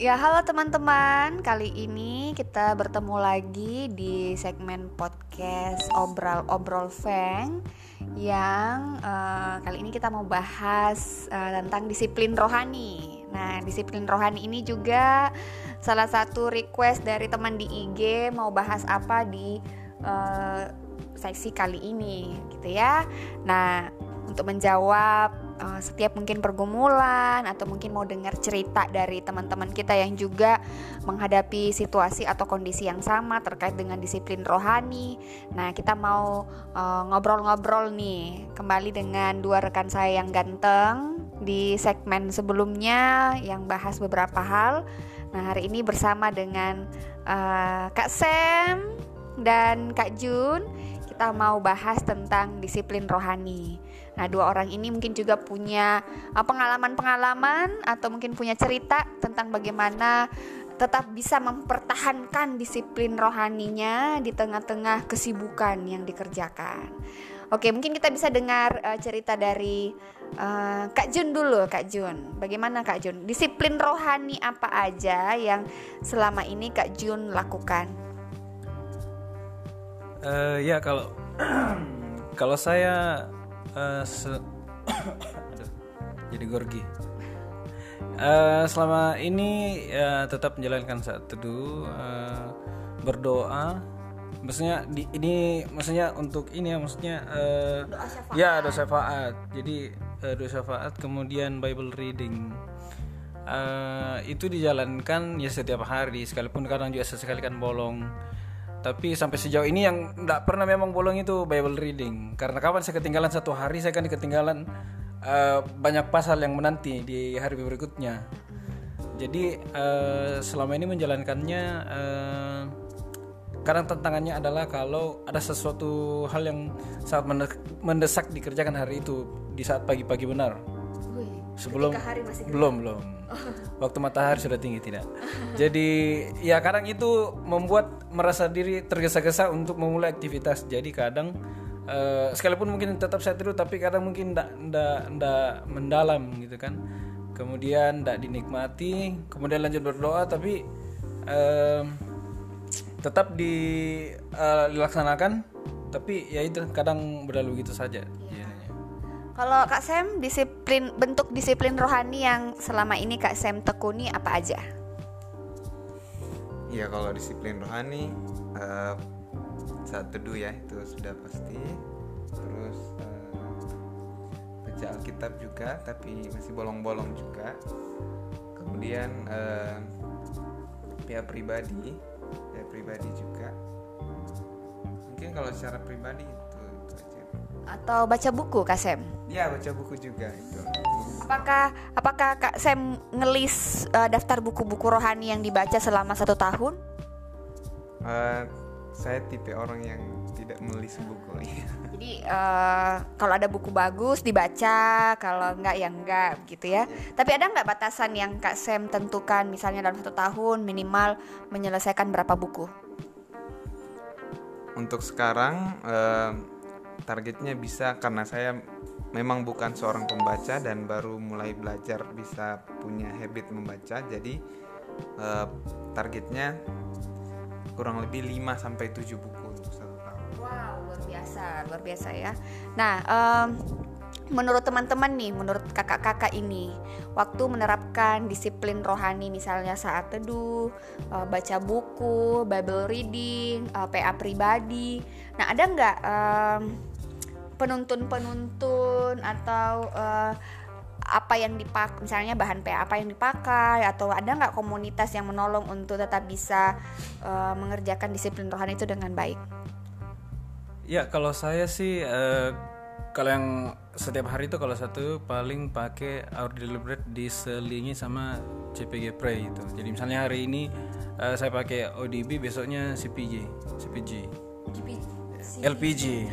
Ya, halo teman-teman. Kali ini kita bertemu lagi di segmen podcast Obrol Obrol Feng yang uh, kali ini kita mau bahas uh, tentang disiplin rohani. Nah, disiplin rohani ini juga salah satu request dari teman di IG mau bahas apa di uh, sesi kali ini, gitu ya. Nah, untuk menjawab uh, setiap mungkin pergumulan atau mungkin mau dengar cerita dari teman-teman kita yang juga menghadapi situasi atau kondisi yang sama terkait dengan disiplin rohani. Nah, kita mau ngobrol ngobrol-ngobrol nih kembali dengan dua rekan saya yang ganteng di segmen sebelumnya yang bahas beberapa hal. Nah, hari ini bersama dengan uh, Kak Sam dan Kak Jun kita mau bahas tentang disiplin rohani. Nah, dua orang ini mungkin juga punya uh, pengalaman-pengalaman atau mungkin punya cerita tentang bagaimana tetap bisa mempertahankan disiplin rohaninya di tengah-tengah kesibukan yang dikerjakan. Oke, mungkin kita bisa dengar uh, cerita dari uh, Kak Jun dulu, Kak Jun. Bagaimana Kak Jun? Disiplin rohani apa aja yang selama ini Kak Jun lakukan? uh, ya kalau kalau saya uh, se jadi gorgi. Uh, selama ini uh, tetap menjalankan saat teduh uh, berdoa. Maksudnya di, ini maksudnya untuk ini ya maksudnya uh, doa syafaat. ya doa syafaat. Jadi uh, doa syafaat kemudian Bible reading. Uh, itu dijalankan ya setiap hari sekalipun kadang juga sesekali kan bolong tapi sampai sejauh ini yang tidak pernah memang bolong itu Bible reading. Karena kapan saya ketinggalan? Satu hari saya kan ketinggalan uh, banyak pasal yang menanti di hari berikutnya. Jadi uh, selama ini menjalankannya uh, kadang tantangannya adalah kalau ada sesuatu hal yang sangat mendesak dikerjakan hari itu di saat pagi-pagi benar sebelum hari masih belum belum. Waktu matahari sudah tinggi tidak. Jadi ya kadang itu membuat merasa diri tergesa-gesa untuk memulai aktivitas. Jadi kadang uh, sekalipun mungkin tetap saya tidur tapi kadang mungkin tidak tidak mendalam gitu kan. Kemudian tidak dinikmati kemudian lanjut berdoa tapi uh, tetap uh, dilaksanakan tapi ya itu kadang berlalu gitu saja. Ya. Kalau Kak Sam disiplin bentuk disiplin rohani yang selama ini Kak Sam tekuni apa aja? Ya kalau disiplin rohani uh, saat teduh ya itu sudah pasti. Terus uh, baca Alkitab juga tapi masih bolong-bolong juga. Kemudian uh, pihak pribadi, pihak pribadi juga. Mungkin kalau secara pribadi atau baca buku Kak Sam? Iya baca buku juga itu. Apakah apakah Kak Sam ngelis uh, daftar buku-buku rohani yang dibaca selama satu tahun? Uh, saya tipe orang yang tidak menulis buku. Jadi uh, kalau ada buku bagus dibaca, kalau enggak ya enggak gitu ya. Yeah. Tapi ada nggak batasan yang Kak Sam tentukan misalnya dalam satu tahun minimal menyelesaikan berapa buku? Untuk sekarang uh, targetnya bisa karena saya memang bukan seorang pembaca dan baru mulai belajar bisa punya habit membaca jadi uh, targetnya kurang lebih 5 sampai 7 buku untuk satu tahun. Wow, luar biasa, luar biasa ya. Nah, um, menurut teman-teman nih, menurut kakak-kakak ini, waktu menerapkan disiplin rohani misalnya saat teduh, uh, baca buku, Bible reading, uh, eh, PA pribadi. Nah, ada nggak um, penuntun-penuntun atau uh, apa yang dipakai misalnya bahan PA apa yang dipakai atau ada nggak komunitas yang menolong untuk tetap bisa uh, mengerjakan disiplin rohani itu dengan baik? Ya kalau saya sih uh, kalau yang setiap hari itu kalau satu paling pakai Our Deliberate diselingi sama CPG Pray itu. Jadi misalnya hari ini uh, saya pakai ODB besoknya CPG CPG. CPG. LPG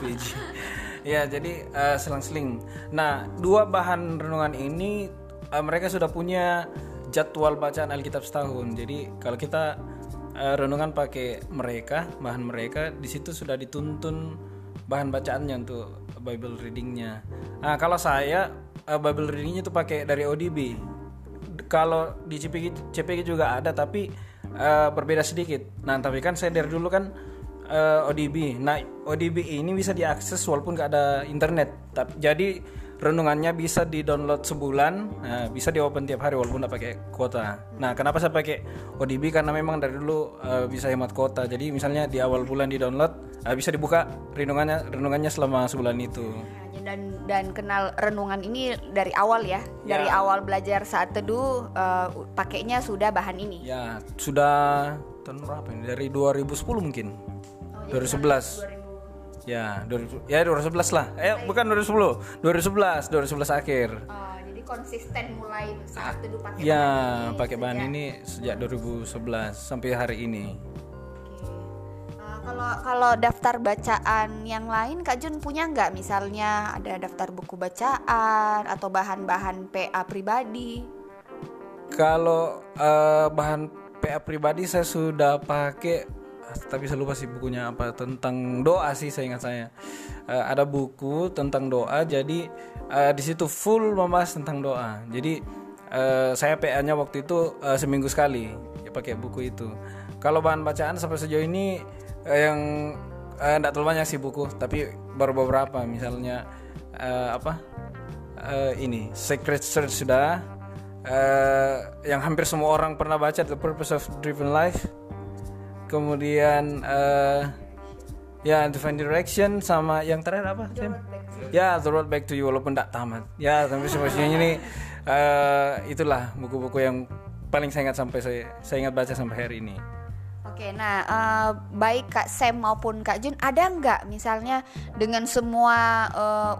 LPG ya jadi uh, selang-seling. Nah dua bahan renungan ini uh, mereka sudah punya jadwal bacaan Alkitab setahun. Jadi kalau kita uh, renungan pakai mereka bahan mereka di situ sudah dituntun bahan bacaannya untuk Bible readingnya. Nah kalau saya uh, Bible readingnya itu pakai dari ODB kalau di CPG CPG juga ada tapi eh, berbeda sedikit. Nah, tapi kan saya dari dulu kan eh, ODB. Nah, ODB ini bisa diakses walaupun nggak ada internet. Tapi jadi renungannya bisa di-download sebulan, nah, bisa di-open tiap hari walaupun nggak pakai kuota. Nah, kenapa saya pakai ODB karena memang dari dulu eh, bisa hemat kuota. Jadi misalnya di awal bulan di-download, eh, bisa dibuka renungannya renungannya selama sebulan itu. Nah, dan dan kenal renungan ini dari awal ya, dari Ya. awal belajar saat teduh eh, pakainya sudah bahan ini. Ya, sudah tahun berapa ini? Dari 2010 mungkin. 2011. Ya, 2000, ya 2011 lah. Eh, bukan 2010. 2011, 2011 akhir. Oh, jadi konsisten mulai saat teduh pakai Ya, bahan ini pakai bahan sejak- ini sejak 2011 sampai hari ini. Oke. Uh, kalau kalau daftar bacaan yang lain Kak Jun punya nggak misalnya ada daftar buku bacaan atau bahan-bahan PA pribadi? Kalau eh, bahan PA pribadi saya sudah pakai ah, tapi saya lupa sih bukunya apa. Tentang doa sih saya ingat saya. Eh, ada buku tentang doa jadi eh, di situ full membahas tentang doa. Jadi eh, saya PA-nya waktu itu eh, seminggu sekali ya, pakai buku itu. Kalau bahan bacaan sampai sejauh ini eh, yang tidak terlalu banyak sih buku tapi baru beberapa. Misalnya eh, apa? Eh, ini Secret Search sudah. Eh, yang hampir semua orang pernah baca The Purpose of Driven Life kemudian eh, ya Divine Direction sama yang terakhir apa Sam? ya The Road Back to You walaupun tidak tamat. Ya tapi semuanya ini eh, itulah buku-buku yang paling saya ingat sampai saya saya ingat baca sampai hari ini. Oke, nah eh, baik Kak Sam maupun Kak Jun ada nggak misalnya dengan semua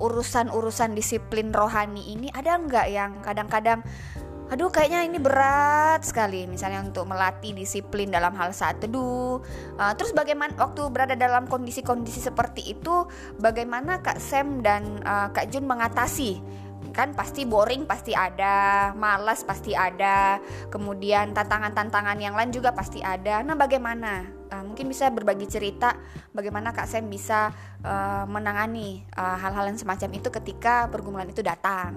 urusan-urusan disiplin rohani ini ada nggak yang kadang-kadang aduh kayaknya ini berat sekali misalnya untuk melatih disiplin dalam hal saat teduh Eh, terus bagaimana waktu berada dalam kondisi-kondisi seperti itu bagaimana Kak Sam dan eh, Kak Jun mengatasi kan pasti boring pasti ada, malas pasti ada, kemudian tantangan-tantangan yang lain juga pasti ada. Nah, bagaimana? Uh, mungkin bisa berbagi cerita bagaimana Kak Sam bisa uh, menangani uh, hal-hal yang semacam itu ketika pergumulan itu datang.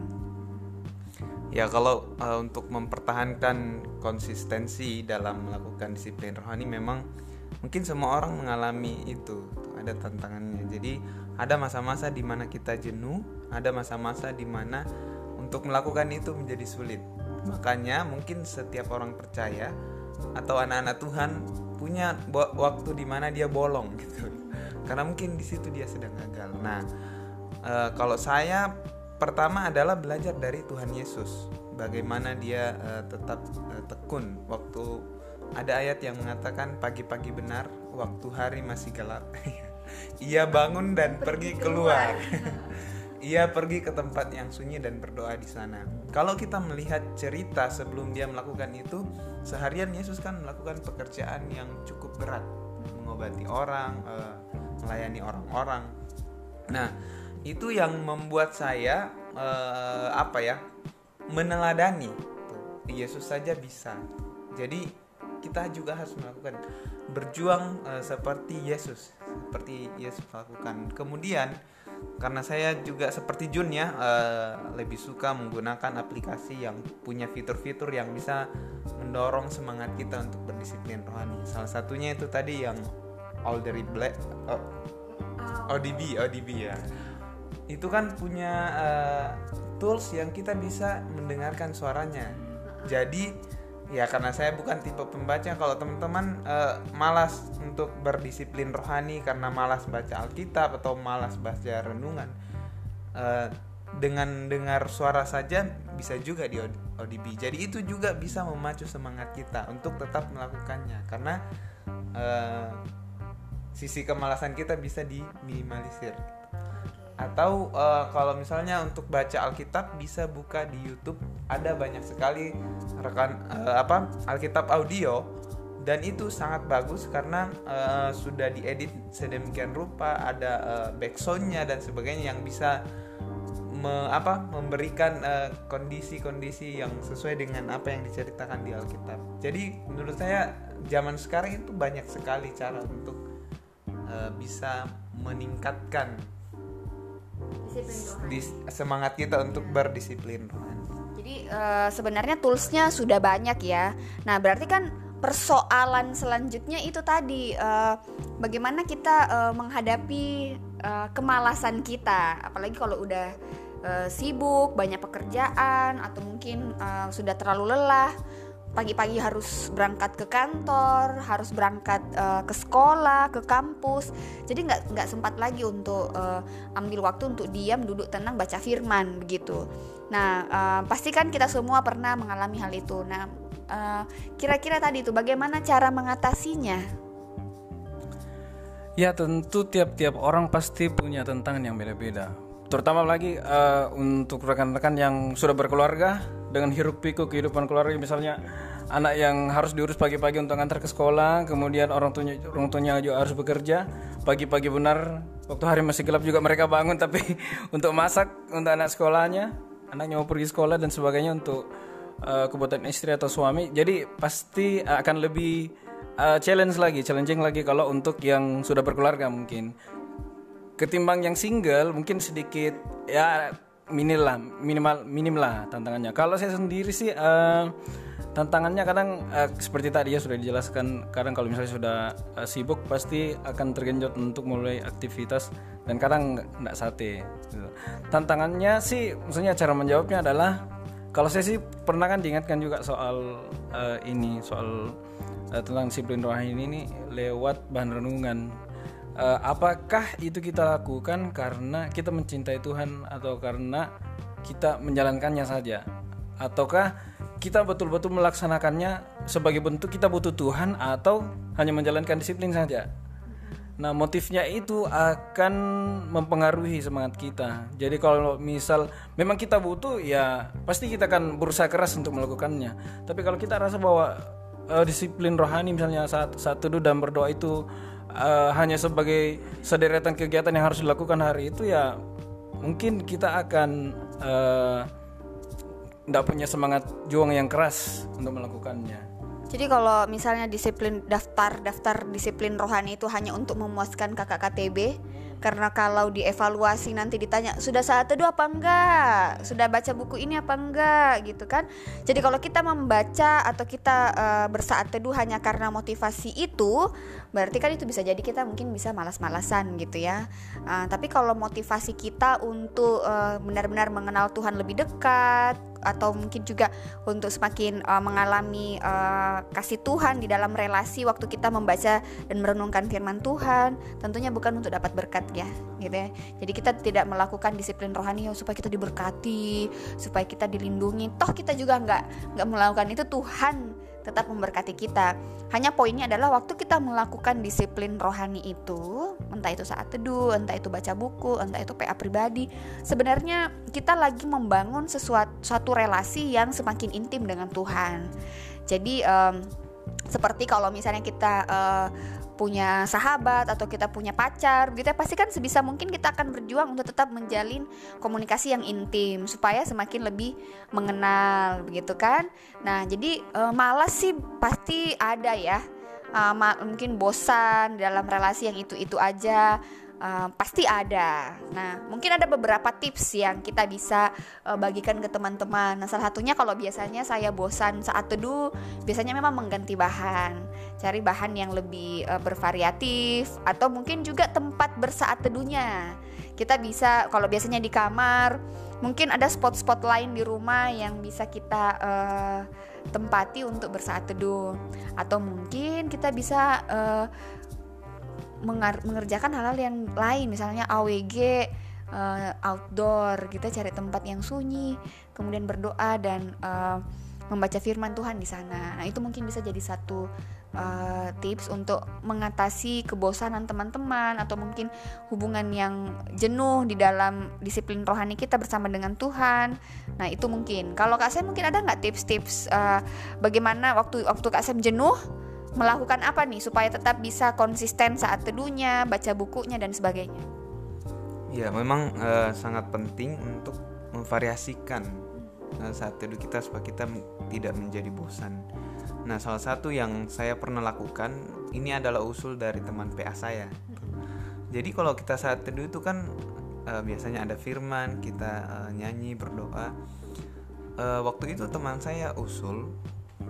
Ya kalau uh, untuk mempertahankan konsistensi dalam melakukan disiplin rohani memang mungkin semua orang mengalami itu ada tantangannya. Jadi ada masa-masa di mana kita jenuh, ada masa-masa di mana untuk melakukan itu menjadi sulit. Makanya mungkin setiap orang percaya atau anak-anak Tuhan punya waktu di mana dia bolong gitu. Karena mungkin di situ dia sedang gagal. Nah, eh, kalau saya pertama adalah belajar dari Tuhan Yesus. Bagaimana dia eh, tetap eh, tekun waktu ada ayat yang mengatakan pagi-pagi benar waktu hari masih gelap. Ia bangun dan pergi keluar. Ia pergi ke tempat yang sunyi dan berdoa di sana. Kalau kita melihat cerita sebelum dia melakukan itu, seharian Yesus kan melakukan pekerjaan yang cukup berat, mengobati orang, eh, melayani orang-orang. Nah, itu yang membuat saya eh, apa ya? meneladani. Yesus saja bisa. Jadi kita juga harus melakukan berjuang eh, seperti Yesus, seperti Yesus lakukan. Kemudian karena saya juga seperti Jun ya eh, lebih suka menggunakan aplikasi yang punya fitur-fitur yang bisa mendorong semangat kita untuk berdisiplin rohani. Salah satunya itu tadi yang Aldery Black oh, ODB ODB ya. Itu kan punya eh, tools yang kita bisa mendengarkan suaranya. Jadi ya karena saya bukan tipe pembaca kalau teman-teman eh, malas untuk berdisiplin rohani karena malas baca Alkitab atau malas baca renungan eh, dengan dengar suara saja bisa juga di ODB. Jadi itu juga bisa memacu semangat kita untuk tetap melakukannya karena eh, sisi kemalasan kita bisa diminimalisir atau eh, kalau misalnya untuk baca Alkitab bisa buka di YouTube. Ada banyak sekali rekan eh, apa Alkitab audio. Dan itu sangat bagus karena eh, sudah diedit sedemikian rupa. Ada eh, backsoundnya dan sebagainya yang bisa me- apa memberikan kondisi-kondisi yang sesuai dengan apa yang diceritakan di Alkitab. Jadi menurut saya zaman sekarang itu banyak sekali cara untuk eh, bisa meningkatkan Disiplin rohani. dis- semangat kita untuk berdisiplin rohani. Jadi uh, sebenarnya toolsnya sudah banyak ya. Nah berarti kan persoalan selanjutnya itu tadi uh, bagaimana kita uh, menghadapi uh, kemalasan kita, apalagi kalau udah uh, sibuk, banyak pekerjaan atau mungkin uh, sudah terlalu lelah pagi-pagi harus berangkat ke kantor, harus berangkat uh, ke sekolah, ke kampus. Jadi nggak nggak sempat lagi untuk uh, ambil waktu untuk diam, duduk tenang, baca firman begitu. Nah, uh, pasti kan kita semua pernah mengalami hal itu. Nah, kira kira-kira tadi itu bagaimana cara mengatasinya? Ya tentu tiap-tiap orang pasti punya tantangan yang beda-beda. Terutama lagi uh, untuk rekan-rekan yang sudah berkeluarga dengan hiruk pikuk kehidupan keluarga misalnya anak yang harus diurus pagi-pagi untuk antar ke sekolah kemudian orang tuanya orang tuanya juga harus bekerja pagi-pagi benar waktu hari masih gelap juga mereka bangun tapi untuk masak untuk anak sekolahnya anaknya mau pergi sekolah dan sebagainya untuk uh, kebutuhan istri atau suami. Jadi pasti akan lebih uh, challenge lagi challenging lagi kalau untuk yang sudah berkeluarga mungkin ketimbang yang single mungkin sedikit ya minimal lah minimal minim lah tantangannya kalau saya sendiri sih uh, tantangannya kadang uh, seperti tadi ya sudah dijelaskan kadang kalau misalnya sudah uh, sibuk pasti akan tergenjot untuk mulai aktivitas dan kadang nggak sate gitu. tantangannya sih maksudnya cara menjawabnya adalah kalau saya sih pernah kan diingatkan juga soal uh, ini soal uh, tentang disiplin rohani ini lewat bahan renungan uh, apakah itu kita lakukan karena kita mencintai Tuhan atau karena kita menjalankannya saja ataukah kita betul-betul melaksanakannya sebagai bentuk kita butuh Tuhan atau hanya menjalankan disiplin saja Nah, motifnya itu akan mempengaruhi semangat kita. Jadi kalau misal memang kita butuh ya pasti kita akan berusaha keras untuk melakukannya. Tapi kalau kita rasa bahwa uh, disiplin rohani misalnya saat saat teduh dan berdoa itu uh, hanya sebagai sederetan kegiatan yang harus dilakukan hari itu ya mungkin kita akan tidak uh, punya semangat juang yang keras untuk melakukannya. Jadi kalau misalnya disiplin daftar daftar disiplin rohani itu hanya untuk memuaskan kakak KTB, karena kalau dievaluasi nanti ditanya sudah saat teduh apa enggak? Sudah baca buku ini apa enggak? Gitu kan. Jadi kalau kita membaca atau kita uh, bersaat teduh hanya karena motivasi itu berarti kan itu bisa jadi kita mungkin bisa malas-malasan gitu ya. Uh, tapi kalau motivasi kita untuk uh, benar-benar mengenal Tuhan lebih dekat atau mungkin juga untuk semakin uh, mengalami uh, kasih Tuhan di dalam relasi waktu kita membaca dan merenungkan firman Tuhan tentunya bukan untuk dapat berkat ya gitu ya. Jadi kita tidak melakukan disiplin rohani ya, supaya kita diberkati supaya kita dilindungi. Toh kita juga nggak nggak melakukan itu Tuhan tetap memberkati kita. Hanya poinnya adalah waktu kita melakukan disiplin rohani itu, entah itu saat teduh, entah itu baca buku, entah itu PA pribadi, sebenarnya kita lagi membangun sesuatu suatu relasi yang semakin intim dengan Tuhan. Jadi um, seperti kalau misalnya kita uh, punya sahabat atau kita punya pacar gitu ya pasti kan sebisa mungkin kita akan berjuang untuk tetap menjalin komunikasi yang intim supaya semakin lebih mengenal begitu kan? Nah jadi e, malas sih pasti ada ya. E, mungkin bosan dalam relasi yang itu itu aja pasti ada. Nah, mungkin ada beberapa tips yang kita bisa uh, bagikan ke teman-teman. Nah, salah satunya kalau biasanya saya bosan saat teduh, biasanya memang mengganti bahan, cari bahan yang lebih uh, bervariatif atau mungkin juga tempat bersaat teduhnya. Kita bisa kalau biasanya di kamar, mungkin ada spot-spot lain di rumah yang bisa kita uh, tempati untuk bersaat teduh atau mungkin kita bisa uh, mengerjakan hal-hal yang lain. Misalnya AWG uh, eh, outdoor kita cari tempat yang sunyi kemudian berdoa dan uh, membaca firman Tuhan di sana. Nah itu mungkin bisa jadi satu uh, tips untuk mengatasi kebosanan teman-teman atau mungkin hubungan yang jenuh di dalam disiplin rohani kita bersama dengan Tuhan. Nah itu mungkin. Kalau kak Sam mungkin ada nggak tips-tips uh, bagaimana waktu waktu kak Sam jenuh melakukan apa nih supaya tetap bisa konsisten saat teduhnya, baca bukunya dan sebagainya? Ya, memang uh, sangat penting untuk memvariasikan uh, saat teduh kita supaya kita tidak menjadi bosan. Nah, salah satu yang saya pernah lakukan ini adalah usul dari teman PA saya. Jadi kalau kita saat teduh itu kan uh, biasanya ada firman, kita uh, nyanyi, berdoa. eh, waktu itu teman saya usul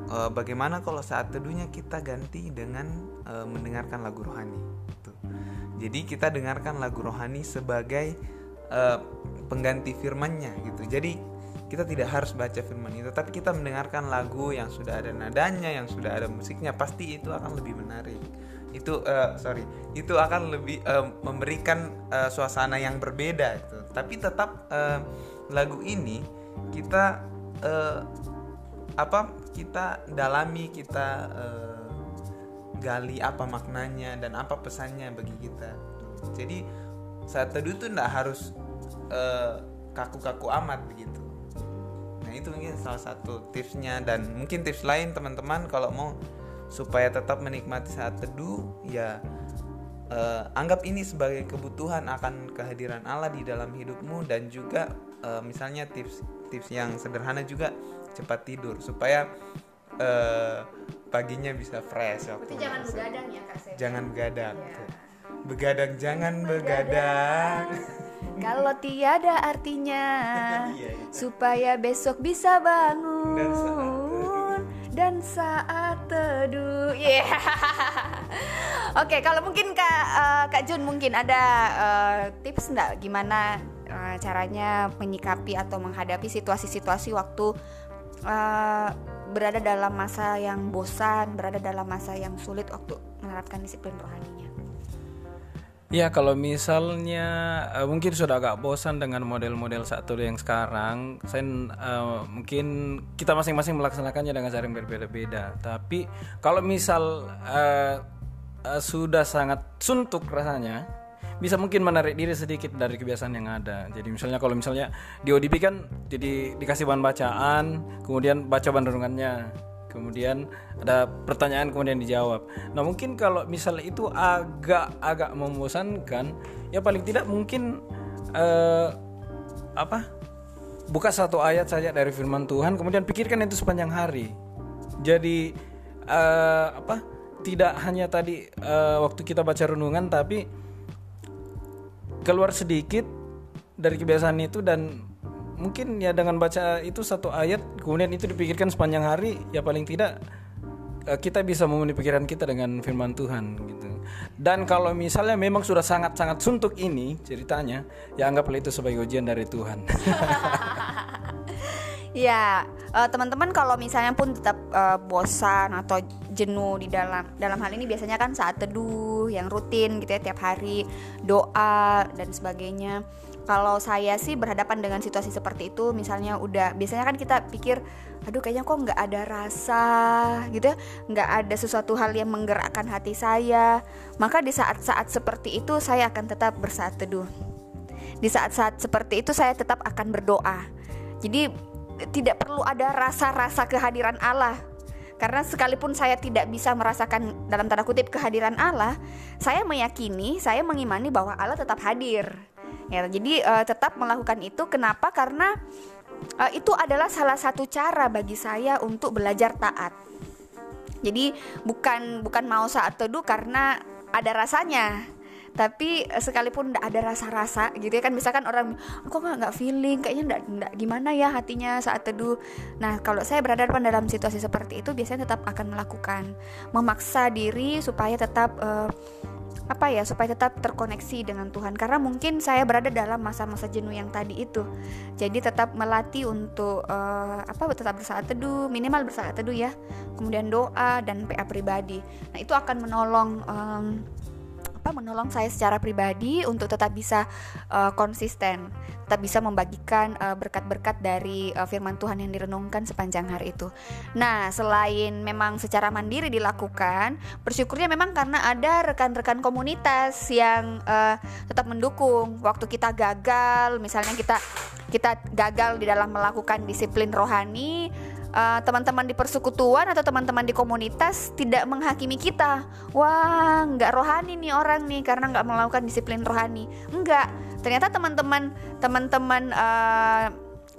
eh, bagaimana kalau saat teduhnya kita ganti dengan eh, mendengarkan lagu rohani. Tuh. Jadi kita dengarkan lagu rohani sebagai eh, pengganti firmannya gitu. Jadi kita tidak harus baca firman itu, tapi kita mendengarkan lagu yang sudah ada nadanya, yang sudah ada musiknya, pasti itu akan lebih menarik. Itu eh, sorry, itu akan lebih eh, memberikan eh, suasana yang berbeda itu. Tapi tetap eh, lagu ini kita eh, apa? Kita dalami, kita eh, gali apa maknanya dan apa pesannya bagi kita. Jadi saat teduh itu nggak harus eh, kaku-kaku amat begitu. Nah itu mungkin salah satu tipsnya dan mungkin tips lain teman-teman kalau mau supaya tetap menikmati saat teduh ya eh, anggap ini sebagai kebutuhan akan kehadiran Allah di dalam hidupmu dan juga eh, misalnya tips tips yang sederhana juga cepat tidur supaya eh, paginya bisa fresh. waktu Berarti jangan masuk. begadang ya Kak? Jangan begadang. Iya. Begadang jangan begadang. Kalau tiada artinya Iya, iya. supaya besok bisa bangun Dan saat teduh. dan saat teduh. Iya. Oke, kalau mungkin Kak eh, Kak Jun mungkin ada eh, tips enggak gimana caranya menyikapi atau menghadapi situasi-situasi waktu eh, berada dalam masa yang bosan, berada dalam masa yang sulit waktu menerapkan disiplin rohaninya. Ya kalau misalnya eh, mungkin sudah agak bosan dengan model-model satu yang sekarang, saya eh, mungkin kita masing-masing melaksanakannya dengan cara yang berbeda-beda. Tapi kalau misal eh, eh, sudah sangat suntuk rasanya, bisa mungkin menarik diri sedikit dari kebiasaan yang ada. Jadi misalnya kalau misalnya di ODP kan jadi dikasih bahan bacaan, kemudian baca bahan renungannya, kemudian ada pertanyaan kemudian dijawab. Nah mungkin kalau misalnya itu agak agak membosankan, ya paling tidak mungkin eh, apa? Buka satu ayat saja dari firman Tuhan, kemudian pikirkan itu sepanjang hari. Jadi eh, apa? Tidak hanya tadi eh, waktu kita baca renungan, tapi keluar sedikit dari kebiasaan itu dan mungkin ya dengan baca itu satu ayat kemudian itu dipikirkan sepanjang hari ya paling tidak eh, kita bisa memenuhi pikiran kita dengan firman Tuhan gitu. Dan kalau misalnya memang sudah sangat-sangat suntuk ini ceritanya, ya anggaplah itu sebagai ujian dari Tuhan. Ya, eh, teman-teman kalau misalnya pun tetap eh, bosan atau jenuh di dalam dalam hal ini biasanya kan saat teduh yang rutin gitu ya tiap hari doa dan sebagainya. Kalau saya sih berhadapan dengan situasi seperti itu, misalnya udah biasanya kan kita pikir, aduh kayaknya kok nggak ada rasa gitu ya, nggak ada sesuatu hal yang menggerakkan hati saya. Maka di saat-saat seperti itu saya akan tetap bersaat teduh. Di saat-saat seperti itu saya tetap akan berdoa. Jadi tidak perlu ada rasa-rasa kehadiran Allah. Karena sekalipun saya tidak bisa merasakan dalam tanda kutip kehadiran Allah, saya meyakini, saya mengimani bahwa Allah tetap hadir. Ya, jadi eh, tetap melakukan itu. Kenapa? Karena eh, itu adalah salah satu cara bagi saya untuk belajar taat. Jadi bukan bukan mau saat teduh karena ada rasanya, tapi eh, sekalipun tidak ada rasa-rasa gitu ya kan misalkan orang kok nggak nggak feeling? Kayaknya nggak nggak gimana ya hatinya saat teduh. Nah kalau saya berada dalam situasi seperti itu biasanya tetap akan melakukan. Memaksa diri supaya tetap eh, apa ya supaya tetap terkoneksi dengan Tuhan. Karena mungkin saya berada dalam masa-masa jenuh yang tadi itu. Jadi tetap melatih untuk eh, apa tetap bersaat teduh minimal bersaat teduh ya. Kemudian doa dan PA pribadi. Nah itu akan menolong em, apa menolong saya secara pribadi untuk tetap bisa uh, konsisten, tetap bisa membagikan uh, berkat-berkat dari uh, firman Tuhan yang direnungkan sepanjang hari itu. Nah, selain memang secara mandiri dilakukan, bersyukurnya memang karena ada rekan-rekan komunitas yang uh, tetap mendukung waktu kita gagal, misalnya kita kita gagal di dalam melakukan disiplin rohani, uh, teman-teman di persekutuan atau teman-teman di komunitas tidak menghakimi kita. Wah, nggak rohani nih orang nih karena nggak melakukan disiplin rohani. Enggak, ternyata teman-teman teman-teman uh,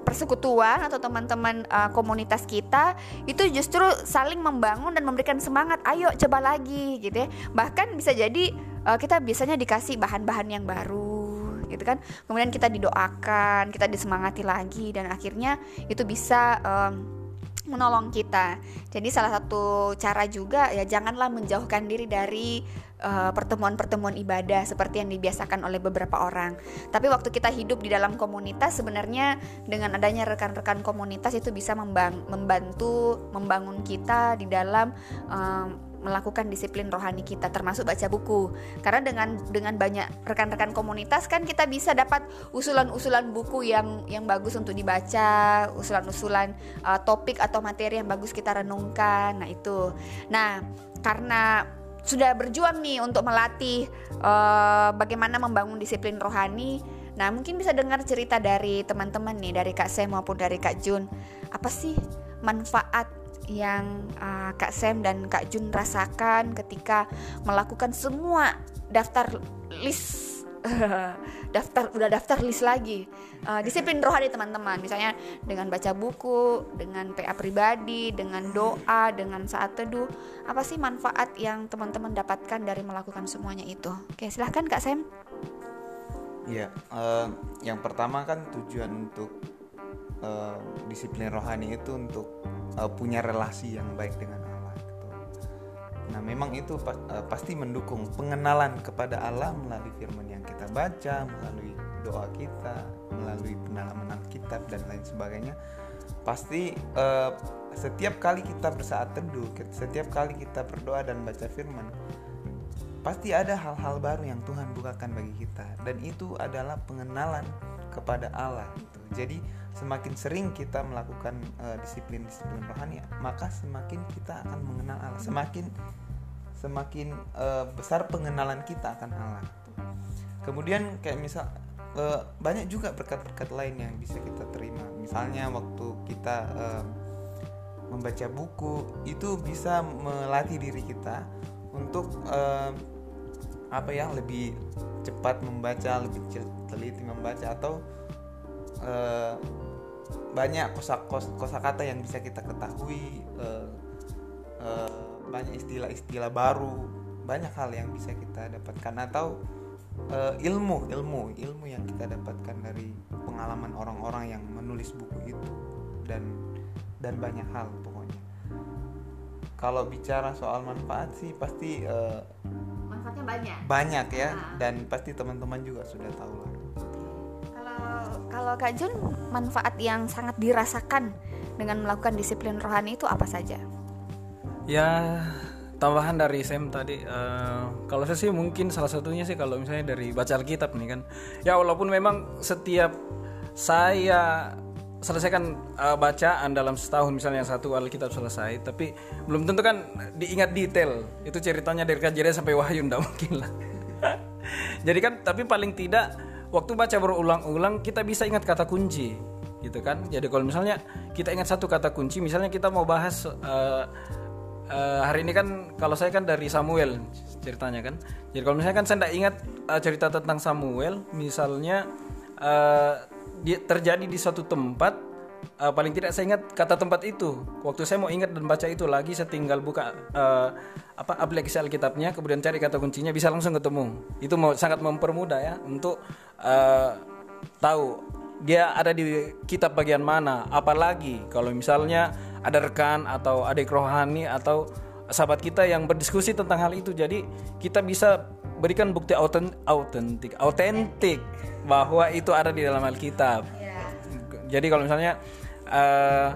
persekutuan atau teman-teman uh, komunitas kita itu justru saling membangun dan memberikan semangat. Ayo coba lagi gitu ya. Bahkan bisa jadi uh, kita biasanya dikasih bahan-bahan yang baru gitu kan kemudian kita didoakan kita disemangati lagi dan akhirnya itu bisa um, menolong kita. Jadi salah satu cara juga ya janganlah menjauhkan diri dari pertemuan pertemuan-pertemuan ibadah seperti yang dibiasakan oleh beberapa orang. Tapi waktu kita hidup di dalam komunitas sebenarnya dengan adanya rekan-rekan komunitas itu bisa membang membantu membangun kita di dalam um, melakukan disiplin rohani kita termasuk baca buku. Karena dengan dengan banyak rekan-rekan komunitas kan kita bisa dapat usulan-usulan buku yang yang bagus untuk dibaca usulan-usulan uh, topik atau materi yang bagus kita renungkan. Nah itu. Nah karena sudah berjuang nih untuk melatih uh, bagaimana membangun disiplin rohani Nah, mungkin bisa dengar cerita dari teman-teman nih, dari Kak Sem maupun dari Kak Jun. Apa sih manfaat yang uh, Kak Sam dan Kak Jun rasakan ketika melakukan semua daftar list daftar udah daftar list lagi. Uh, disiplin rohani teman-teman. Misalnya dengan baca buku dengan PA pribadi dengan doa dengan saat teduh. Apa sih manfaat yang teman-teman dapatkan dari melakukan semuanya itu? Oke silahkan kak Sam. Iya, uh, yang pertama kan tujuan untuk uh, disiplin rohani itu untuk uh, punya relasi yang baik dengan Allah gitu. Nah, memang itu uh, pasti mendukung pengenalan kepada Allah melalui firman yang kita baca, melalui doa kita, melalui pendalaman Alkitab dan lain sebagainya. Pasti uh, setiap kali kita bersaat teduh, setiap kali kita berdoa dan baca firman, pasti ada hal-hal baru yang Tuhan bukakan bagi kita dan itu adalah pengenalan kepada Allah gitu. Jadi semakin sering kita melakukan uh, disiplin-disiplin rohani maka semakin kita akan mengenal Allah. Semakin semakin uh, besar pengenalan kita akan Allah. Kemudian kayak misal uh, banyak juga berkat-berkat lain yang bisa kita terima. Misalnya waktu kita uh, membaca buku itu bisa melatih diri kita untuk uh, apa ya lebih cepat membaca lebih teliti membaca atau uh, banyak kosa kosa kata yang bisa kita ketahui uh, uh, banyak istilah-istilah baru banyak hal yang bisa kita dapatkan atau uh, ilmu ilmu ilmu yang kita dapatkan dari pengalaman orang-orang yang menulis buku itu dan dan banyak hal pokoknya. Kalau bicara soal manfaat sih pasti uh, manfaatnya banyak. banyak ya nah. dan pasti teman-teman juga sudah tahu lah kalau Kak Jun manfaat yang sangat dirasakan dengan melakukan disiplin rohani itu apa saja? Ya tambahan dari Sam tadi uh, kalau saya sih mungkin salah satunya sih kalau misalnya dari baca Alkitab nih kan. Ya walaupun memang setiap saya selesaikan uh, bacaan dalam setahun misalnya satu Alkitab selesai tapi belum tentu kan diingat detail. Itu ceritanya dari kejadian sampai wahyu ndak mungkin lah. Jadi kan tapi paling tidak waktu baca berulang-ulang kita bisa ingat kata kunci gitu kan? Jadi kalau misalnya kita ingat satu kata kunci misalnya kita mau bahas uh, uh, hari ini kan kalau saya kan dari Samuel ceritanya kan? Jadi kalau misalnya kan saya tidak ingat uh, cerita tentang Samuel misalnya uh, di, terjadi di suatu tempat uh, paling tidak saya ingat kata tempat itu. Waktu saya mau ingat dan baca itu lagi, saya tinggal buka uh, apa aplikasi Alkitabnya, kemudian cari kata kuncinya, bisa langsung ketemu. Itu mau sangat mempermudah ya untuk uh, tahu dia ada di kitab bagian mana. Apalagi kalau misalnya ada rekan atau adik rohani atau sahabat kita yang berdiskusi tentang hal itu, jadi kita bisa berikan bukti autentik, autentik bahwa itu ada di dalam Alkitab. Jadi kalau misalnya uh,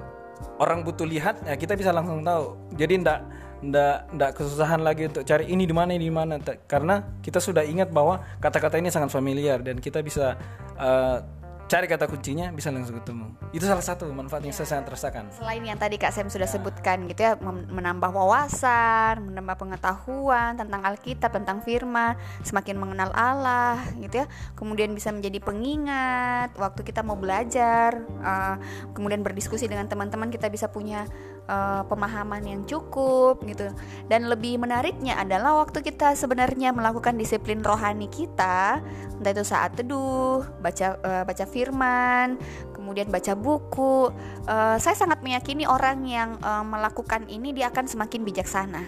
orang butuh lihat ya kita bisa langsung tahu. Jadi ndak ndak ndak kesusahan lagi untuk cari ini di mana di mana. Karena kita sudah ingat bahwa kata-kata ini sangat familiar dan kita bisa uh, cari kata kuncinya bisa langsung ketemu. Itu salah satu manfaat yang ya. saya sangat rasakan. Selain yang tadi Kak Sam sudah ya. sebutkan gitu ya, menambah wawasan, menambah pengetahuan tentang Alkitab, tentang firman, semakin mengenal Allah gitu ya. Kemudian bisa menjadi pengingat waktu kita mau belajar, uh, kemudian berdiskusi dengan teman-teman kita bisa punya uh, pemahaman yang cukup gitu. Dan lebih menariknya adalah waktu kita sebenarnya melakukan disiplin rohani kita, entah itu saat teduh, baca uh, baca firman, kemudian baca buku. Uh, saya sangat meyakini orang yang uh, melakukan ini dia akan semakin bijaksana.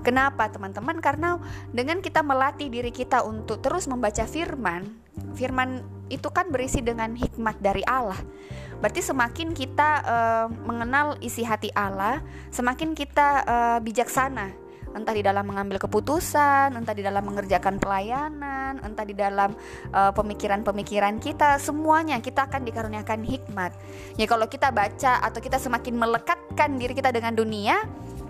Kenapa teman-teman? Karena dengan kita melatih diri kita untuk terus membaca firman, firman itu kan berisi dengan hikmat dari Allah. Berarti semakin kita uh, mengenal isi hati Allah, semakin kita uh, bijaksana entah di dalam mengambil keputusan, entah di dalam mengerjakan pelayanan, entah di dalam pemikiran pemikiran-pemikiran kita, semuanya kita akan dikaruniakan hikmat. Ya kalau kita baca atau kita semakin melekatkan diri kita dengan dunia,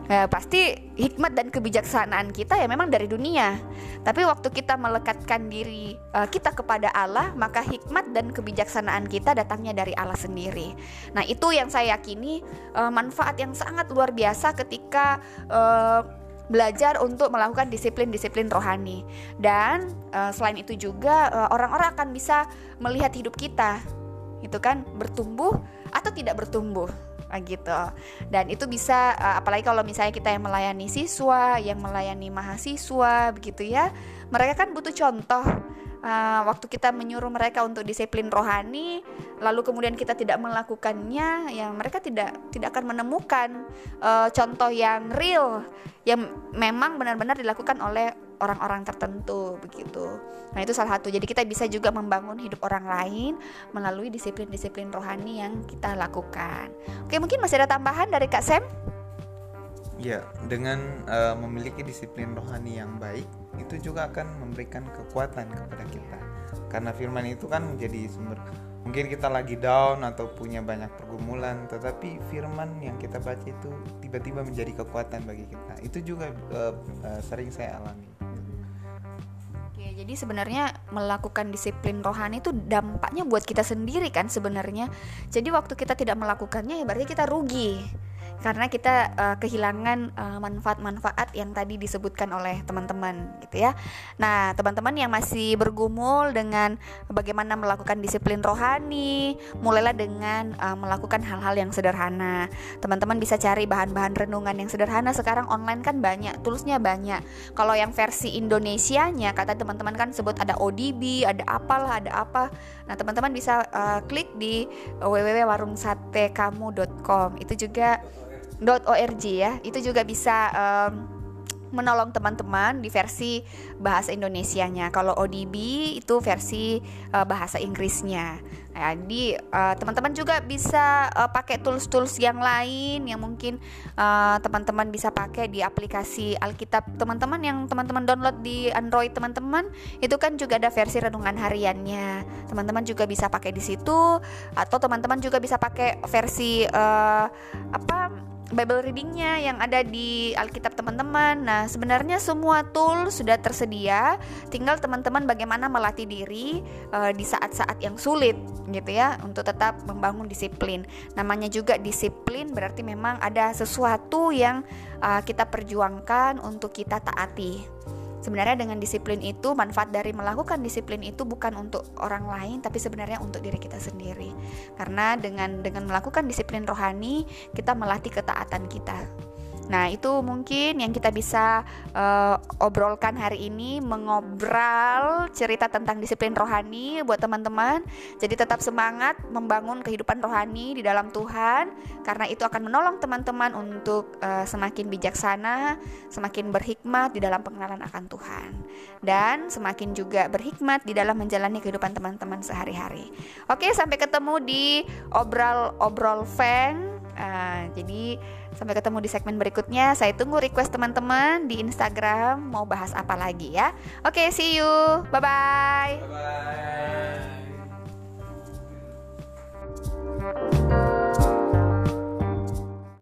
ya pasti hikmat dan kebijaksanaan kita ya memang dari dunia. Tapi waktu kita melekatkan diri uh, kita kepada Allah, maka hikmat dan kebijaksanaan kita datangnya dari Allah sendiri. Nah, itu yang saya yakini uh, manfaat yang sangat luar biasa ketika uh, belajar untuk melakukan disiplin-disiplin rohani. Dan uh, selain itu juga orang-orang uh, akan bisa melihat hidup kita itu kan bertumbuh atau tidak bertumbuh gitu. Dan itu bisa uh, apalagi kalau misalnya kita yang melayani siswa yang melayani mahasiswa begitu ya mereka kan butuh contoh uh, waktu kita menyuruh mereka untuk disiplin rohani lalu kemudian kita tidak melakukannya ya mereka tidak tidak akan menemukan uh, contoh yang real yang memang benar-benar dilakukan oleh orang-orang tertentu begitu. Nah, itu salah satu. Jadi kita bisa juga membangun hidup orang lain melalui disiplin-disiplin rohani yang kita lakukan. Oke, mungkin masih ada tambahan dari Kak Sam? Ya, dengan uh, memiliki disiplin rohani yang baik, itu juga akan memberikan kekuatan kepada kita. Karena firman itu kan menjadi sumber mungkin kita lagi down atau punya banyak pergumulan tetapi firman yang kita baca itu tiba-tiba menjadi kekuatan bagi kita. Itu juga uh, uh, sering saya alami. Oke, jadi sebenarnya melakukan disiplin rohani itu dampaknya buat kita sendiri kan sebenarnya. Jadi waktu kita tidak melakukannya ya berarti kita rugi karena kita uh, kehilangan uh, manfaat-manfaat yang tadi disebutkan oleh teman-teman gitu ya. Nah, teman-teman yang masih bergumul dengan bagaimana melakukan disiplin rohani, mulailah dengan uh, melakukan hal-hal yang sederhana. Teman-teman bisa cari bahan-bahan renungan yang sederhana sekarang online kan banyak, tulisnya banyak. Kalau yang versi Indonesianya kata teman-teman kan sebut ada ODB, ada apalah, ada apa. Nah, teman-teman bisa uh, klik di www.warungsatekamu.com. Itu juga .org ya itu juga bisa um, menolong teman-teman di versi bahasa Indonesianya. Kalau ODB itu versi uh, bahasa Inggrisnya. Nah, di uh, teman-teman juga bisa uh, pakai tools-tools yang lain yang mungkin teman-teman uh, bisa pakai di aplikasi Alkitab teman-teman yang teman-teman download di Android teman-teman itu kan juga ada versi renungan hariannya. Teman-teman juga bisa pakai di situ atau teman-teman juga bisa pakai versi uh, apa Bible readingnya yang ada di Alkitab teman-teman. Nah, sebenarnya semua tool sudah tersedia, tinggal teman-teman bagaimana melatih diri uh, di saat-saat yang sulit, gitu ya, untuk tetap membangun disiplin. Namanya juga disiplin berarti memang ada sesuatu yang uh, kita perjuangkan untuk kita taati. Sebenarnya dengan disiplin itu manfaat dari melakukan disiplin itu bukan untuk orang lain tapi sebenarnya untuk diri kita sendiri. Karena dengan dengan melakukan disiplin rohani kita melatih ketaatan kita. Nah, itu mungkin yang kita bisa uh, obrolkan hari ini, mengobrol cerita tentang disiplin rohani buat teman-teman. Jadi tetap semangat membangun kehidupan rohani di dalam Tuhan karena itu akan menolong teman-teman untuk uh, semakin bijaksana, semakin berhikmat di dalam pengenalan akan Tuhan dan semakin juga berhikmat di dalam menjalani kehidupan teman-teman sehari-hari. Oke, sampai ketemu di obrol-obrol Feng. Uh, jadi Sampai ketemu di segmen berikutnya. Saya tunggu request teman-teman di Instagram mau bahas apa lagi ya. Oke, see you. Bye-bye. Bye-bye.